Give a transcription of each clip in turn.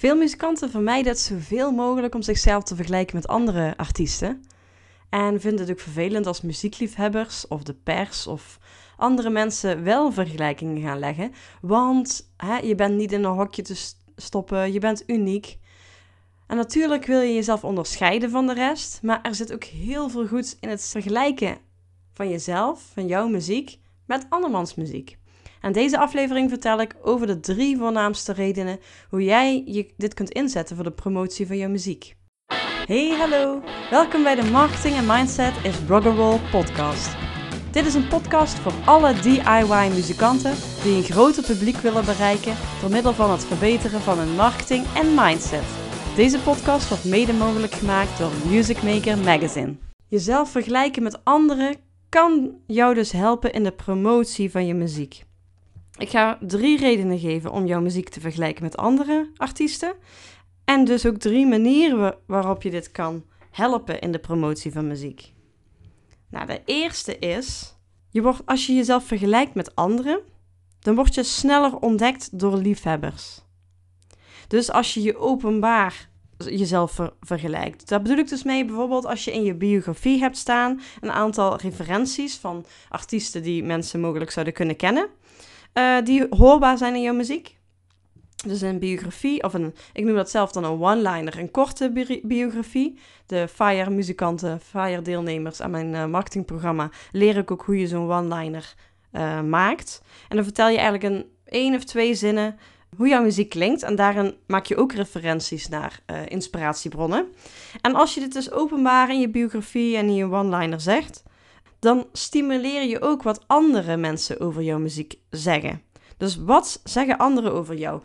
Veel muzikanten vermijden het zoveel mogelijk om zichzelf te vergelijken met andere artiesten. En vinden het ook vervelend als muziekliefhebbers of de pers of andere mensen wel vergelijkingen gaan leggen. Want hè, je bent niet in een hokje te stoppen, je bent uniek. En natuurlijk wil je jezelf onderscheiden van de rest, maar er zit ook heel veel goeds in het vergelijken van jezelf, van jouw muziek, met andermans muziek. En deze aflevering vertel ik over de drie voornaamste redenen hoe jij je dit kunt inzetten voor de promotie van jouw muziek. Hey, hallo! Welkom bij de Marketing en Mindset is Rock'n'Roll podcast. Dit is een podcast voor alle DIY-muzikanten die een groter publiek willen bereiken door middel van het verbeteren van hun marketing en mindset. Deze podcast wordt mede mogelijk gemaakt door Music Maker Magazine. Jezelf vergelijken met anderen kan jou dus helpen in de promotie van je muziek. Ik ga drie redenen geven om jouw muziek te vergelijken met andere artiesten. En dus ook drie manieren waarop je dit kan helpen in de promotie van muziek. Nou, de eerste is, je wordt, als je jezelf vergelijkt met anderen, dan word je sneller ontdekt door liefhebbers. Dus als je je openbaar jezelf vergelijkt. Daar bedoel ik dus mee bijvoorbeeld als je in je biografie hebt staan een aantal referenties van artiesten die mensen mogelijk zouden kunnen kennen, uh, die hoorbaar zijn in jouw muziek. Dus een biografie, of een, ik noem dat zelf dan een one-liner, een korte biografie. De FIRE-muzikanten, FIRE-deelnemers aan mijn uh, marketingprogramma leer ik ook hoe je zo'n one-liner uh, maakt. En dan vertel je eigenlijk een één of twee zinnen hoe jouw muziek klinkt. En daarin maak je ook referenties naar inspiratiebronnen. En als je dit dus openbaar in je biografie en in je one-liner zegt, dan stimuleer je ook wat andere mensen over jouw muziek zeggen. Dus wat zeggen anderen over jou?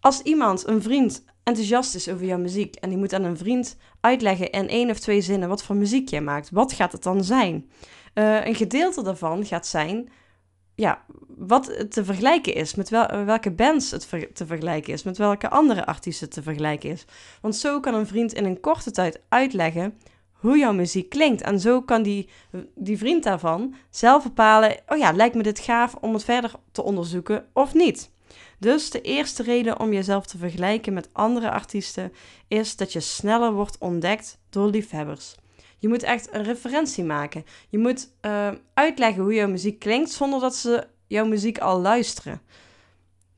Als iemand, een vriend, enthousiast is over jouw muziek en die moet aan een vriend uitleggen in één of twee zinnen wat voor muziek jij maakt, wat gaat het dan zijn? Uh, een gedeelte daarvan gaat zijn ja, wat te vergelijken is, met wel, welke bands het te vergelijken is, met welke andere artiesten te vergelijken is. Want zo kan een vriend in een korte tijd uitleggen hoe jouw muziek klinkt. En zo kan die, die vriend daarvan zelf bepalen: oh ja, lijkt me dit gaaf om het verder te onderzoeken of niet. Dus de eerste reden om jezelf te vergelijken met andere artiesten is dat je sneller wordt ontdekt door liefhebbers. Je moet echt een referentie maken. Je moet uh, uitleggen hoe jouw muziek klinkt zonder dat ze jouw muziek al luisteren.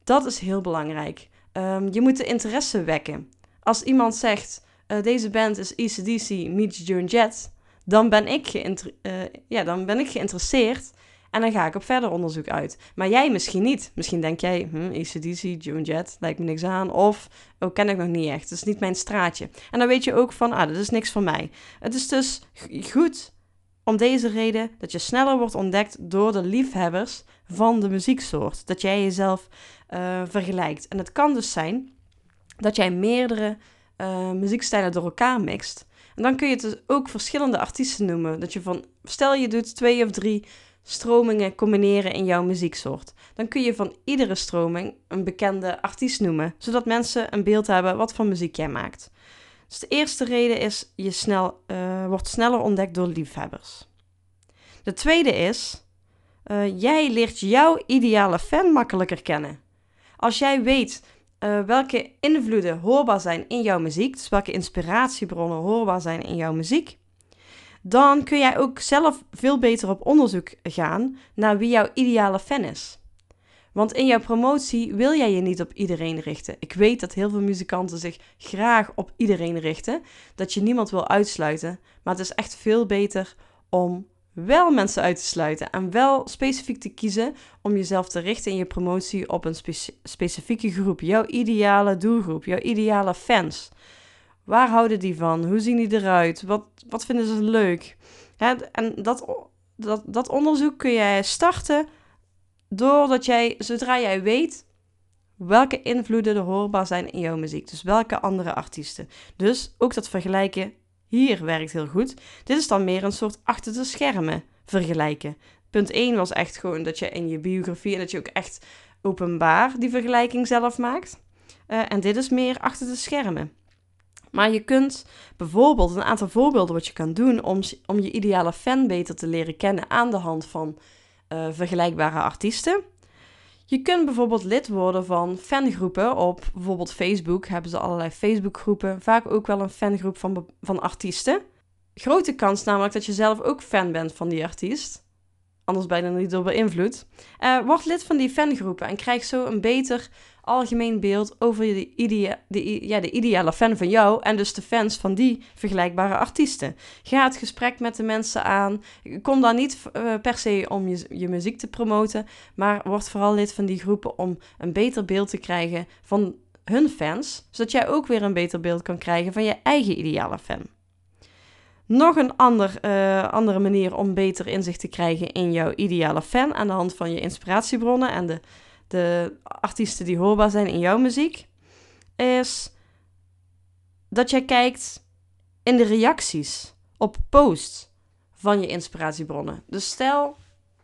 Dat is heel belangrijk. Um, je moet de interesse wekken. Als iemand zegt, uh, deze band is ECDC meets Joan Jett, dan ben, ik uh, ja, dan ben ik geïnteresseerd en dan ga ik op verder onderzoek uit. Maar jij misschien niet. Misschien denk jij, hm, ACDC, Joan Jett, lijkt me niks aan. Of, oh, ken ik nog niet echt. Het is niet mijn straatje. En dan weet je ook van, ah, dat is niks voor mij. Het is dus goed om deze reden dat je sneller wordt ontdekt door de liefhebbers van de muzieksoort. Dat jij jezelf uh, vergelijkt. En het kan dus zijn dat jij meerdere uh, muziekstijlen door elkaar mixt. En dan kun je het dus ook verschillende artiesten noemen. Dat je van, stel je doet twee of drie stromingen combineren in jouw muzieksoort. Dan kun je van iedere stroming een bekende artiest noemen, zodat mensen een beeld hebben wat voor muziek jij maakt. Dus de eerste reden is, je snel, uh, wordt sneller ontdekt door liefhebbers. De tweede is, uh, jij leert jouw ideale fan makkelijker kennen. Als jij weet uh, welke invloeden hoorbaar zijn in jouw muziek, dus welke inspiratiebronnen hoorbaar zijn in jouw muziek, dan kun jij ook zelf veel beter op onderzoek gaan naar wie jouw ideale fan is. Want in jouw promotie wil jij je niet op iedereen richten. Ik weet dat heel veel muzikanten zich graag op iedereen richten, dat je niemand wil uitsluiten, maar het is echt veel beter om wel mensen uit te sluiten en wel specifiek te kiezen om jezelf te richten in je promotie op een specifieke groep, jouw ideale doelgroep, jouw ideale fans. Waar houden die van? Hoe zien die eruit? Wat, wat vinden ze leuk? En dat, dat, dat onderzoek kun jij starten doordat jij, zodra jij weet welke invloeden er hoorbaar zijn in jouw muziek. Dus welke andere artiesten. Dus ook dat vergelijken hier werkt heel goed. Dit is dan meer een soort achter de schermen vergelijken. Punt 1 was echt gewoon dat je in je biografie en dat je ook echt openbaar die vergelijking zelf maakt. Uh, en dit is meer achter de schermen. Maar je kunt bijvoorbeeld een aantal voorbeelden wat je kan doen om, om je ideale fan beter te leren kennen aan de hand van uh, vergelijkbare artiesten. Je kunt bijvoorbeeld lid worden van fangroepen op bijvoorbeeld Facebook. Hebben ze allerlei Facebookgroepen. Vaak ook wel een fangroep van, van artiesten. Grote kans namelijk dat je zelf ook fan bent van die artiest. Anders ben je er niet door beïnvloed. Uh, word lid van die fangroepen en krijg zo een beter algemeen beeld over de, de, ja, de ideale fan van jou en dus de fans van die vergelijkbare artiesten. Ga het gesprek met de mensen aan. Kom dan niet uh, per se om je, je muziek te promoten, maar word vooral lid van die groepen om een beter beeld te krijgen van hun fans, zodat jij ook weer een beter beeld kan krijgen van je eigen ideale fan. Nog een ander, uh, andere manier om beter inzicht te krijgen in jouw ideale fan aan de hand van je inspiratiebronnen en de de artiesten die hoorbaar zijn in jouw muziek, is dat jij kijkt in de reacties op posts van je inspiratiebronnen. Dus stel,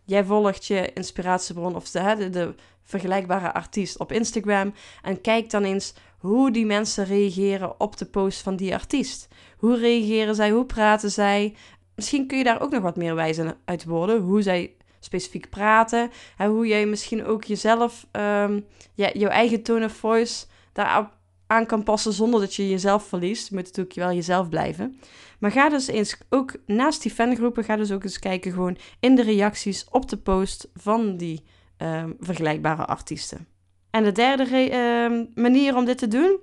jij volgt je inspiratiebron of de, de, vergelijkbare artiest op Instagram en kijk dan eens hoe die mensen reageren op de post van die artiest. Hoe reageren zij? Hoe praten zij? Misschien kun je daar ook nog wat meer wijzen uit worden. Hoe zij specifiek praten. En hoe jij misschien ook jezelf, um, jouw eigen tone of voice daarop aan kan passen zonder dat je jezelf verliest. Je moet natuurlijk wel jezelf blijven. Maar ga dus eens ook naast die fangroepen, ga dus ook eens kijken gewoon in de reacties op de post van die um, vergelijkbare artiesten. En de derde um, manier om dit te doen,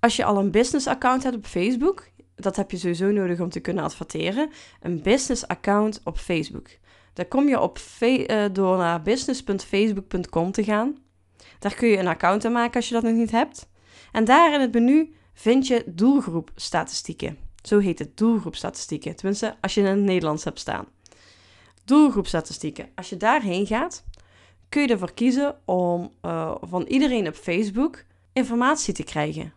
als je al een business account hebt op Facebook, dat heb je sowieso nodig om te kunnen adverteren, een business account op Facebook. Daar kom je op uh, door naar business.facebook.com te gaan. Daar kun je een account aan maken als je dat nog niet hebt. En daar in het menu vind je doelgroepstatistieken. Zo heet het, doelgroepstatistieken. Tenminste, als je in het Nederlands hebt staan. Doelgroepstatistieken. Als je daarheen gaat, kun je ervoor kiezen om uh, van iedereen op Facebook informatie te krijgen.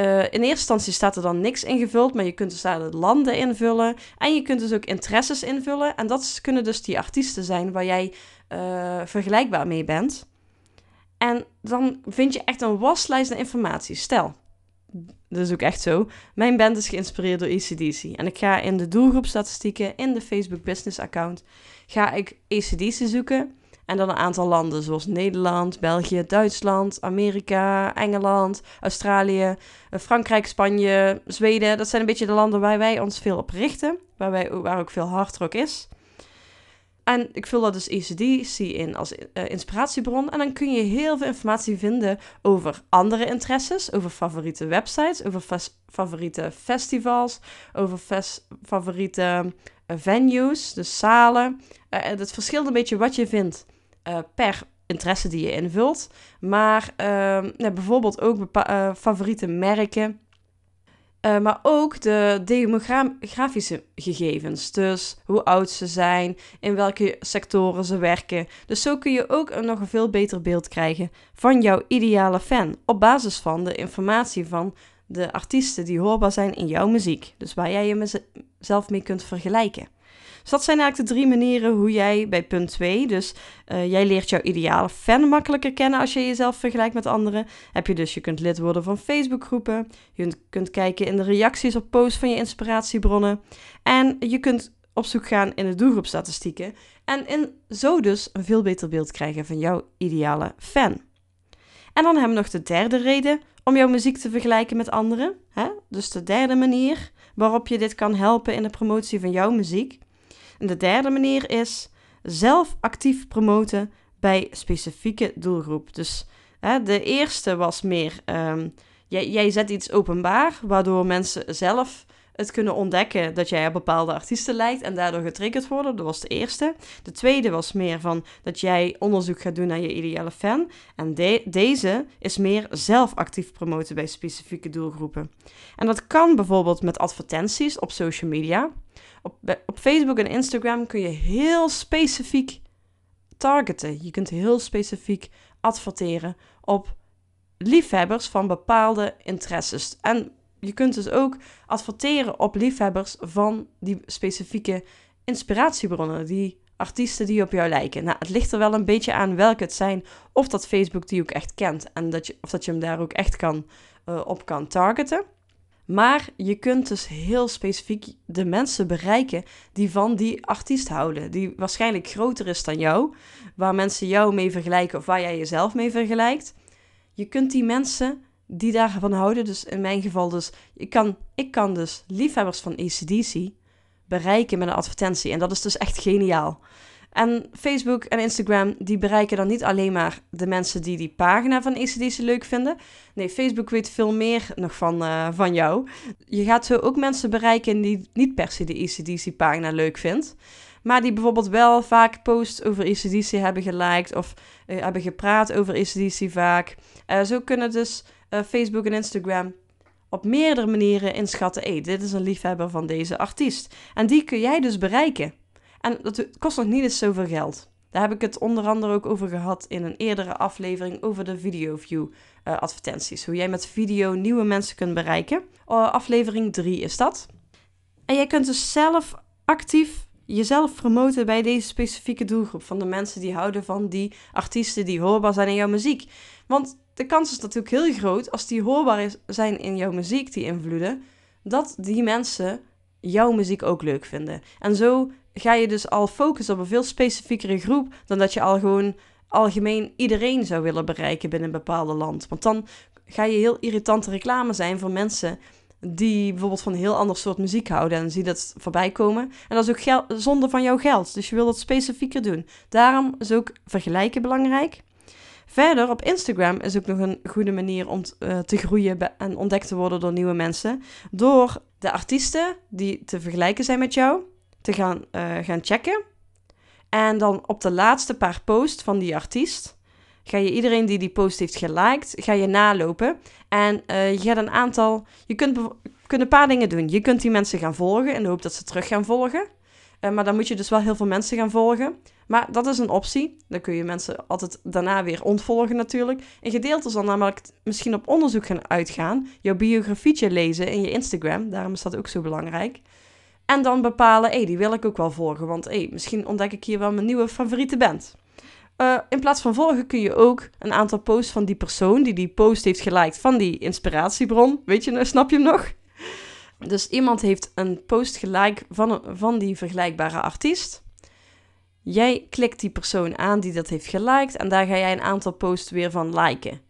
Uh, in eerste instantie staat er dan niks ingevuld, maar je kunt dus daar de landen invullen. En je kunt dus ook interesses invullen. En dat kunnen dus die artiesten zijn waar jij uh, vergelijkbaar mee bent. En dan vind je echt een waslijst aan informatie. Stel, dat is ook echt zo. Mijn band is geïnspireerd door ACDC. En ik ga in de doelgroepstatistieken in de Facebook Business account... ga ik ACDC zoeken... En dan een aantal landen zoals Nederland, België, Duitsland, Amerika, Engeland, Australië, eh, Frankrijk, Spanje, Zweden. Dat zijn een beetje de landen waar wij ons veel op richten, waar, wij, waar ook veel hardrock is. En ik vul dat dus ECDC in als uh, inspiratiebron. En dan kun je heel veel informatie vinden over andere interesses, over favoriete websites, over favoriete festivals, over favoriete uh, venues, dus zalen. Uh, het verschilt een beetje wat je vindt uh, per interesse die je invult. Maar uh, bijvoorbeeld ook uh, favoriete merken. Uh, maar ook de demografische gegevens. Dus hoe oud ze zijn, in welke sectoren ze werken. Dus zo kun je ook nog een veel beter beeld krijgen van jouw ideale fan. Op basis van de informatie van de artiesten die hoorbaar zijn in jouw muziek. Dus waar jij jezelf mee kunt vergelijken. Dus dat zijn eigenlijk de drie manieren hoe jij bij punt 2, dus uh, jij leert jouw ideale fan makkelijker kennen als je jezelf vergelijkt met anderen. Heb je dus, je kunt lid worden van Facebookgroepen, je kunt kijken in de reacties op posts van je inspiratiebronnen en je kunt op zoek gaan in de doelgroepstatistieken en in zo dus een veel beter beeld krijgen van jouw ideale fan. En dan hebben we nog de derde reden om jouw muziek te vergelijken met anderen. Hè? Dus de derde manier waarop je dit kan helpen in de promotie van jouw muziek. En de derde manier is zelf actief promoten bij specifieke doelgroep. Dus hè, de eerste was meer, um, jij, jij zet iets openbaar, waardoor mensen zelf het kunnen ontdekken dat jij op bepaalde artiesten lijkt en daardoor getriggerd worden. Dat was de eerste. De tweede was meer van dat jij onderzoek gaat doen naar je ideale fan. En deze is meer zelf actief promoten bij specifieke doelgroepen. En dat kan bijvoorbeeld met advertenties op social media. Op, op Facebook en Instagram kun je heel specifiek targeten. Je kunt heel specifiek adverteren op liefhebbers van bepaalde interesses. En je kunt dus ook adverteren op liefhebbers van die specifieke inspiratiebronnen, die artiesten die op jou lijken. Nou, het ligt er wel een beetje aan welke het zijn, of dat Facebook die ook echt kent en dat je, of dat je hem daar ook echt kan, uh, op kan targeten. Maar je kunt dus heel specifiek de mensen bereiken die van die artiest houden. Die waarschijnlijk groter is dan jou. Waar mensen jou mee vergelijken of waar jij jezelf mee vergelijkt. Je kunt die mensen die daarvan houden, dus in mijn geval dus... Ik kan, ik kan dus liefhebbers van ACDC bereiken met een advertentie. En dat is dus echt geniaal. En Facebook en Instagram, die bereiken dan niet alleen maar de mensen die die pagina van ACDC leuk vinden. Nee, Facebook weet veel meer nog van, uh, van jou. Je gaat zo ook mensen bereiken die niet per se de ACDC-pagina leuk vindt. Maar die bijvoorbeeld wel vaak posts over ACDC hebben geliked of uh, hebben gepraat over ACDC vaak. Uh, zo kunnen dus Facebook en Instagram op meerdere manieren inschatten: dit is een liefhebber van deze artiest. En die kun jij dus bereiken. En dat kost nog niet eens zoveel geld. Daar heb ik het onder andere ook over gehad in een eerdere aflevering over de video view uh, advertenties. Hoe jij met video nieuwe mensen kunt bereiken. Uh, aflevering 3 is dat. En jij kunt dus zelf actief jezelf promoten bij deze specifieke doelgroep. Van de mensen die houden van die artiesten die hoorbaar zijn in jouw muziek. Want de kans is natuurlijk heel groot als die hoorbaar zijn in jouw muziek, die invloeden, dat die mensen jouw muziek ook leuk vinden. En zo ga je dus al focussen op een veel specifiekere groep dan dat je al gewoon algemeen iedereen zou willen bereiken binnen een bepaalde land. Want dan ga je heel irritante reclame zijn voor mensen die bijvoorbeeld van een heel ander soort muziek houden en zie dat voorbij komen. En dat is ook geld, zonde van jouw geld. Dus je wil dat specifieker doen. Daarom is ook vergelijken belangrijk. Verder, op Instagram is ook nog een goede manier om uh, te groeien en ontdekt te worden door nieuwe mensen. Door de artiesten die te vergelijken zijn met jou, te gaan, uh, gaan checken. En dan op de laatste paar posts van die artiest ga je iedereen die die post heeft geliked, ga je nalopen. En uh, je gaat een aantal, je kunt, kunt een paar dingen doen. Je kunt die mensen gaan volgen in de hoop dat ze terug gaan volgen. Uh, maar dan moet je dus wel heel veel mensen gaan volgen. Maar dat is een optie. Dan kun je mensen altijd daarna weer ontvolgen natuurlijk. Een gedeelte zal namelijk misschien op onderzoek gaan uitgaan. Jouw biografietje lezen in je Instagram. Daarom is dat ook zo belangrijk. En dan bepalen, hey, die wil ik ook wel volgen. Want hey, misschien ontdek ik hier wel mijn nieuwe favoriete band. Uh, in plaats van volgen kun je ook een aantal posts van die persoon die die post heeft geliked van die inspiratiebron. Weet je, snap je hem nog? Dus iemand heeft een post geliked van, van die vergelijkbare artiest. Jij klikt die persoon aan die dat heeft geliked en daar ga jij een aantal posts weer van liken.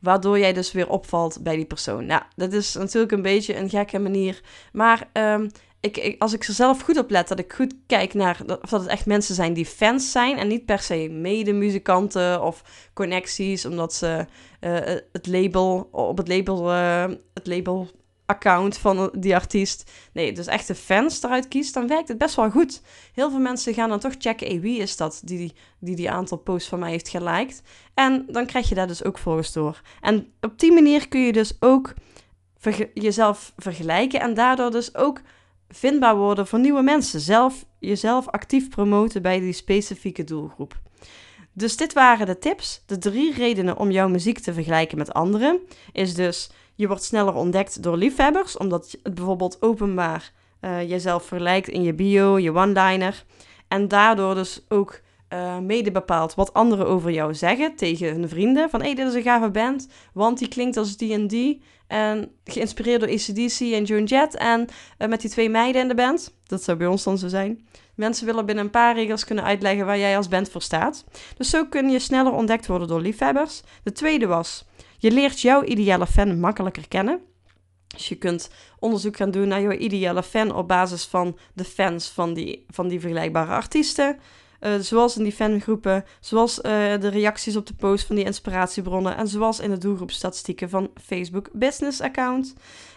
Waardoor jij dus weer opvalt bij die persoon. Nou, dat is natuurlijk een beetje een gekke manier. Maar um, ik, als ik er zelf goed op let, dat ik goed kijk naar of dat het echt mensen zijn die fans zijn en niet per se medemuzikanten of connecties, omdat ze uh, het label op het label, uh, het label account van die artiest. Nee, dus echte fans eruit kiest, dan werkt het best wel goed. Heel veel mensen gaan dan toch checken, wie is dat die, die die aantal posts van mij heeft geliked. En dan krijg je daar dus ook volgens door. En op die manier kun je dus ook jezelf vergelijken en daardoor dus ook vindbaar worden voor nieuwe mensen. Zelf jezelf actief promoten bij die specifieke doelgroep. Dus dit waren de tips. De drie redenen om jouw muziek te vergelijken met anderen is dus je wordt sneller ontdekt door liefhebbers, omdat het bijvoorbeeld openbaar uh, jezelf vergelijkt in je bio, je one-liner. En daardoor dus ook uh, mede bepaalt wat anderen over jou zeggen tegen hun vrienden. Van hé, hey, dit is een gave band, want die klinkt als die en die. En geïnspireerd door ACDC en Joan Jett. En uh, met die twee meiden in de band. Dat zou bij ons dan zo zijn. Mensen willen binnen een paar regels kunnen uitleggen waar jij als band voor staat. Dus zo kun je sneller ontdekt worden door liefhebbers. De tweede was, je leert jouw ideale fan makkelijker kennen. Dus je kunt onderzoek gaan doen naar jouw ideale fan op basis van de fans van die, van die vergelijkbare artiesten. Uh, zoals in die fangroepen, zoals uh, de reacties op de post van die inspiratiebronnen en zoals in de doelgroepstatistieken van Facebook Business Account.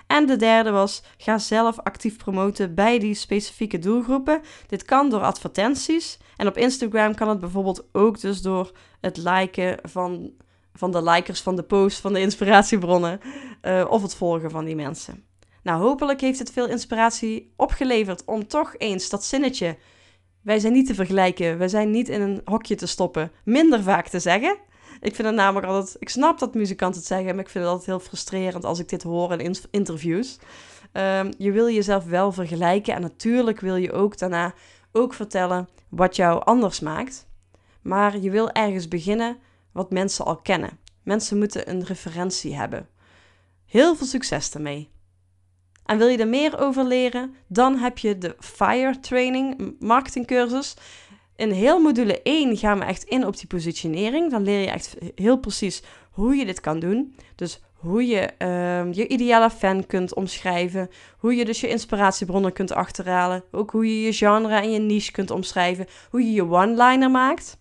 En de derde was, ga zelf actief promoten bij die specifieke doelgroepen. Dit kan door advertenties en op Instagram kan het bijvoorbeeld ook dus door het liken van, van de likers van de post van de inspiratiebronnen uh, of het volgen van die mensen. Nou, hopelijk heeft het veel inspiratie opgeleverd om toch eens dat zinnetje wij zijn niet te vergelijken, wij zijn niet in een hokje te stoppen, minder vaak te zeggen. Ik vind het namelijk altijd, ik snap dat muzikanten het zeggen, maar ik vind het altijd heel frustrerend als ik dit hoor in interviews. Um, je wil jezelf wel vergelijken en natuurlijk wil je ook daarna ook vertellen wat jou anders maakt. Maar je wil ergens beginnen wat mensen al kennen. Mensen moeten een referentie hebben. Heel veel succes ermee. En wil je er meer over leren, dan heb je de FIRE training, marketingcursus. In heel module 1 gaan we echt in op die positionering. Dan leer je echt heel precies hoe je dit kan doen. Dus hoe je uh, je ideale fan kunt omschrijven. Hoe je dus je inspiratiebronnen kunt achterhalen. Ook hoe je je genre en je niche kunt omschrijven. Hoe je je one-liner maakt.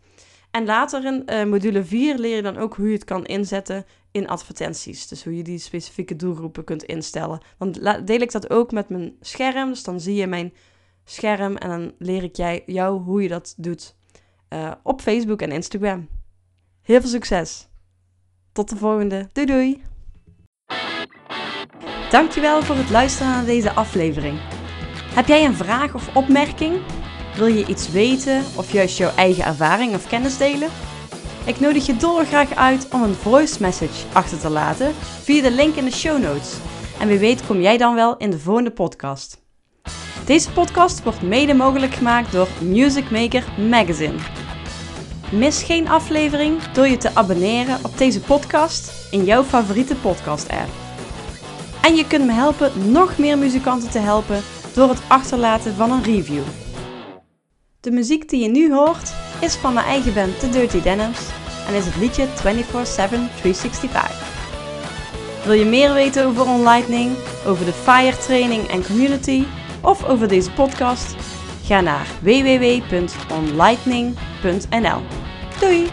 En later in uh, module 4 leer je dan ook hoe je het kan inzetten in advertenties. Dus hoe je die specifieke doelgroepen kunt instellen. Dan deel ik dat ook met mijn scherm. Dus dan zie je mijn scherm en dan leer ik jij, jou hoe je dat doet uh, op Facebook en Instagram. Heel veel succes! Tot de volgende. Doei doei! Dankjewel voor het luisteren naar deze aflevering. Heb jij een vraag of opmerking? Wil je iets weten of juist jouw eigen ervaring of kennis delen? Ik nodig je dolgraag uit om een voice message achter te laten via de link in de show notes. En wie weet kom jij dan wel in de volgende podcast. Deze podcast wordt mede mogelijk gemaakt door Music Maker Magazine. Mis geen aflevering door je te abonneren op deze podcast in jouw favoriete podcast-app. En je kunt me helpen nog meer muzikanten te helpen door het achterlaten van een review. De muziek die je nu hoort is van mijn eigen band The Dirty Denims en is het liedje 24-7 365. Wil je meer weten over OnLightning, over de FIRE training en community of over deze podcast? Ga naar www.onlightning.nl. Doei!